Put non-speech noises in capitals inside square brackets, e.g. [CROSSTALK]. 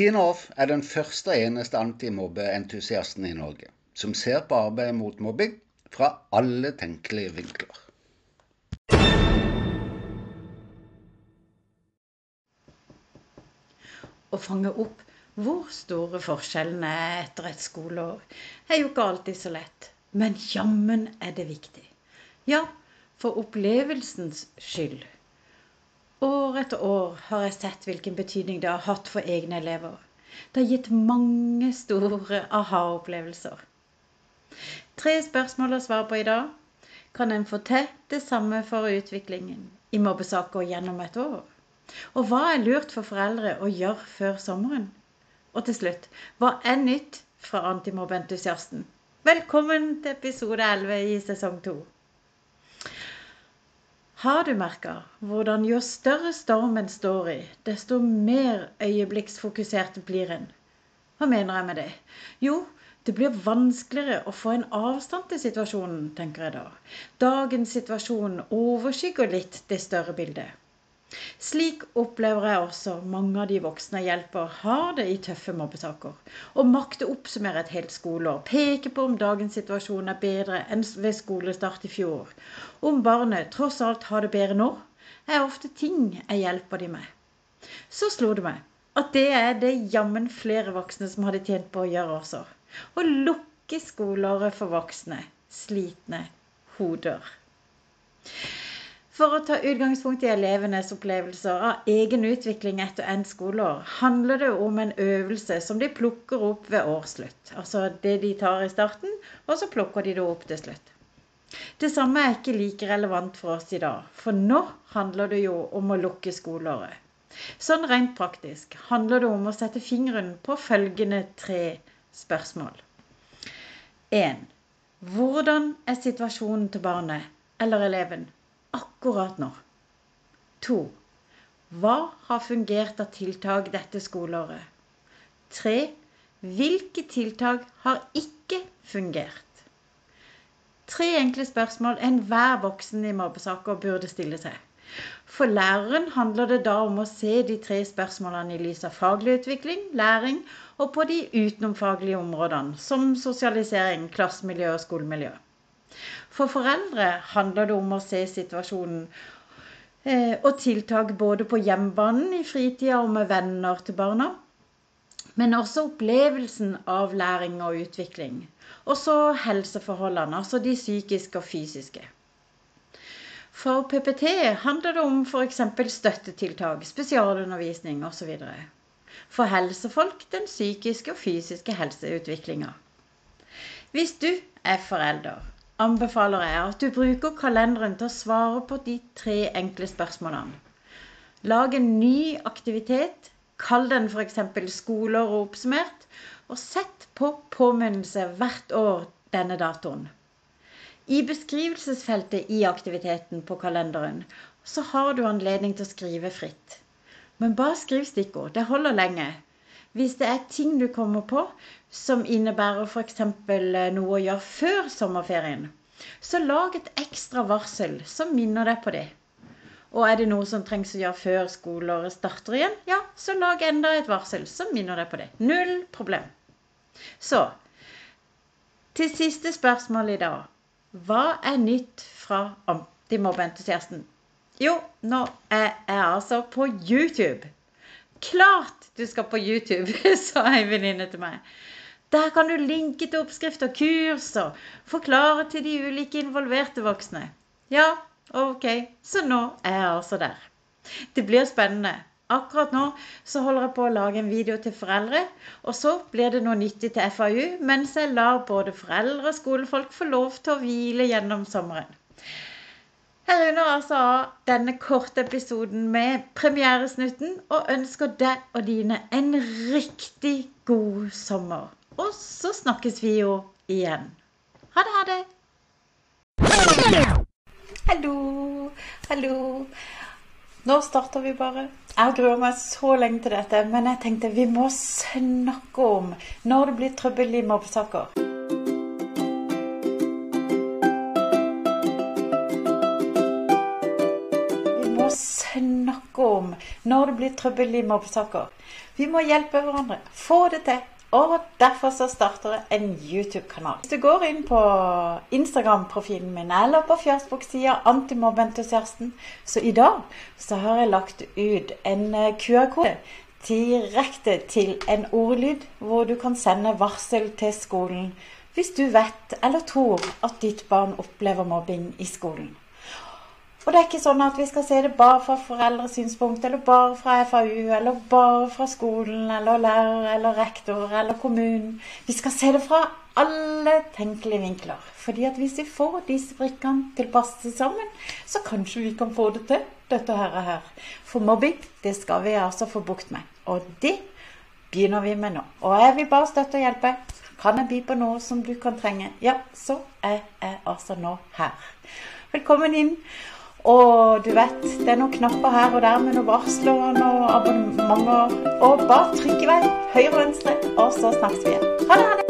Tina Off er den første og eneste antimobbeentusiasten i Norge som ser på arbeidet mot mobbing fra alle tenkelige vinkler. Å fange opp hvor store forskjellene er etter et skoleår, er jo ikke alltid så lett. Men jammen er det viktig. Ja, for opplevelsens skyld. År etter år har jeg sett hvilken betydning det har hatt for egne elever. Det har gitt mange store aha-opplevelser. Tre spørsmål å svare på i dag. Kan en få til det samme for utviklingen i mobbesaker gjennom et år? Og hva er lurt for foreldre å gjøre før sommeren? Og til slutt, hva er nytt fra antimobbeentusiasten? Velkommen til episode 11 i sesong 2. Har du merka hvordan jo større stormen står i, desto mer øyeblikksfokusert blir en? Hva mener jeg med det? Jo, det blir vanskeligere å få en avstand til situasjonen, tenker jeg da. Dagens situasjon overskygger litt det større bildet. Slik opplever jeg også mange av de voksne jeg hjelper, har det i tøffe mobbesaker. Å makte å oppsummere et helt skoleår, peke på om dagens situasjon er bedre enn ved skolestart i fjor, om barnet tross alt har det bedre nå, er ofte ting jeg hjelper de med. Så slo det meg at det er det jammen flere voksne som hadde tjent på å gjøre også. Å lukke skoleåret for voksne, slitne hoder. For å ta utgangspunkt i elevenes opplevelser av egen utvikling etter endt skoleår, handler det om en øvelse som de plukker opp ved årsslutt. Altså det de tar i starten, og så plukker de det opp til slutt. Det samme er ikke like relevant for oss i dag, for nå handler det jo om å lukke skoleåret. Sånn rent praktisk handler det om å sette fingeren på følgende tre spørsmål. 1. Hvordan er situasjonen til barnet eller eleven akkurat nå. To. Hva har fungert av tiltak dette skoleåret? Tre. Hvilke tiltak har ikke fungert? Tre enkle spørsmål enhver voksen i mobbesaker burde stille seg. For læreren handler det da om å se de tre spørsmålene i lys av faglig utvikling, læring og på de utenomfaglige områdene, som sosialisering, klassemiljø og skolemiljø. For foreldre handler det om å se situasjonen eh, og tiltak både på hjemmebanen, i fritida og med venner til barna. Men også opplevelsen av læring og utvikling. Og så helseforholdene, altså de psykiske og fysiske. For PPT handler det om f.eks. støttetiltak, spesialundervisning osv. For helsefolk den psykiske og fysiske helseutviklinga. Hvis du er forelder anbefaler jeg at du bruker kalenderen til å svare på de tre enkle spørsmålene. Lag en ny aktivitet, kall den f.eks. og oppsummert, og sett på påminnelse hvert år denne datoen. I beskrivelsesfeltet i aktiviteten på kalenderen så har du anledning til å skrive fritt. Men bare skriv stikkord. Det holder lenge. Hvis det er ting du kommer på som innebærer f.eks. noe å gjøre før sommerferien, så lag et ekstra varsel som minner deg på det. Og er det noe som trengs å gjøre før skoleåret starter igjen, ja, så lag enda et varsel som minner deg på det. Null problem. Så til siste spørsmål i dag. Hva er nytt fra antimobbeentusiasten? Jo, nå er jeg altså på YouTube. Klart du skal på YouTube, [LAUGHS] sa ei venninne til meg. Der kan du linke til oppskrifter, kurs og forklare til de ulike involverte voksne. Ja, ok, så nå er jeg altså der. Det blir spennende. Akkurat nå så holder jeg på å lage en video til foreldre, og så blir det noe nyttig til FAU, mens jeg lar både foreldre og skolefolk få lov til å hvile gjennom sommeren. Her runder altså denne korte episoden med premieresnutten og ønsker deg og dine en riktig god sommer. Og så snakkes vi jo igjen. Ha det, ha det. Hallo, hallo. Nå starter vi bare. Jeg gruer meg så lenge til dette, men jeg tenkte vi må snakke om når det blir trøbbel i mobbesaker. Snakke om når det blir trøbbel i mobbesaker. Vi må hjelpe hverandre. Få det til. Og derfor så starter jeg en YouTube-kanal. Hvis du går inn på Instagram-profilen min eller på Facebook-sida Antimobbentusiasten, så i dag så har jeg lagt ut en eh, QR-kode direkte til en ordlyd hvor du kan sende varsel til skolen hvis du vet eller tror at ditt barn opplever mobbing i skolen. Og det er ikke sånn at vi skal se det bare fra foreldres synspunkt, eller bare fra FAU, eller bare fra skolen, eller lærer, eller rektor, eller kommunen. Vi skal se det fra alle tenkelige vinkler. Fordi at hvis vi får disse brikkene til å passe sammen, så kanskje vi kan få det til, dette her. For mobbing, det skal vi altså få bukt med. Og det begynner vi med nå. Og jeg vil bare støtte og hjelpe. Kan jeg by på noe som du kan trenge, ja, så er jeg altså nå her. Velkommen inn. Og du vet, det er noen knapper her og der med noen varsler og noen abonnementer. Og bare trykk i vei. Høyre og venstre, og så snakkes vi igjen. Ha det. Ha det.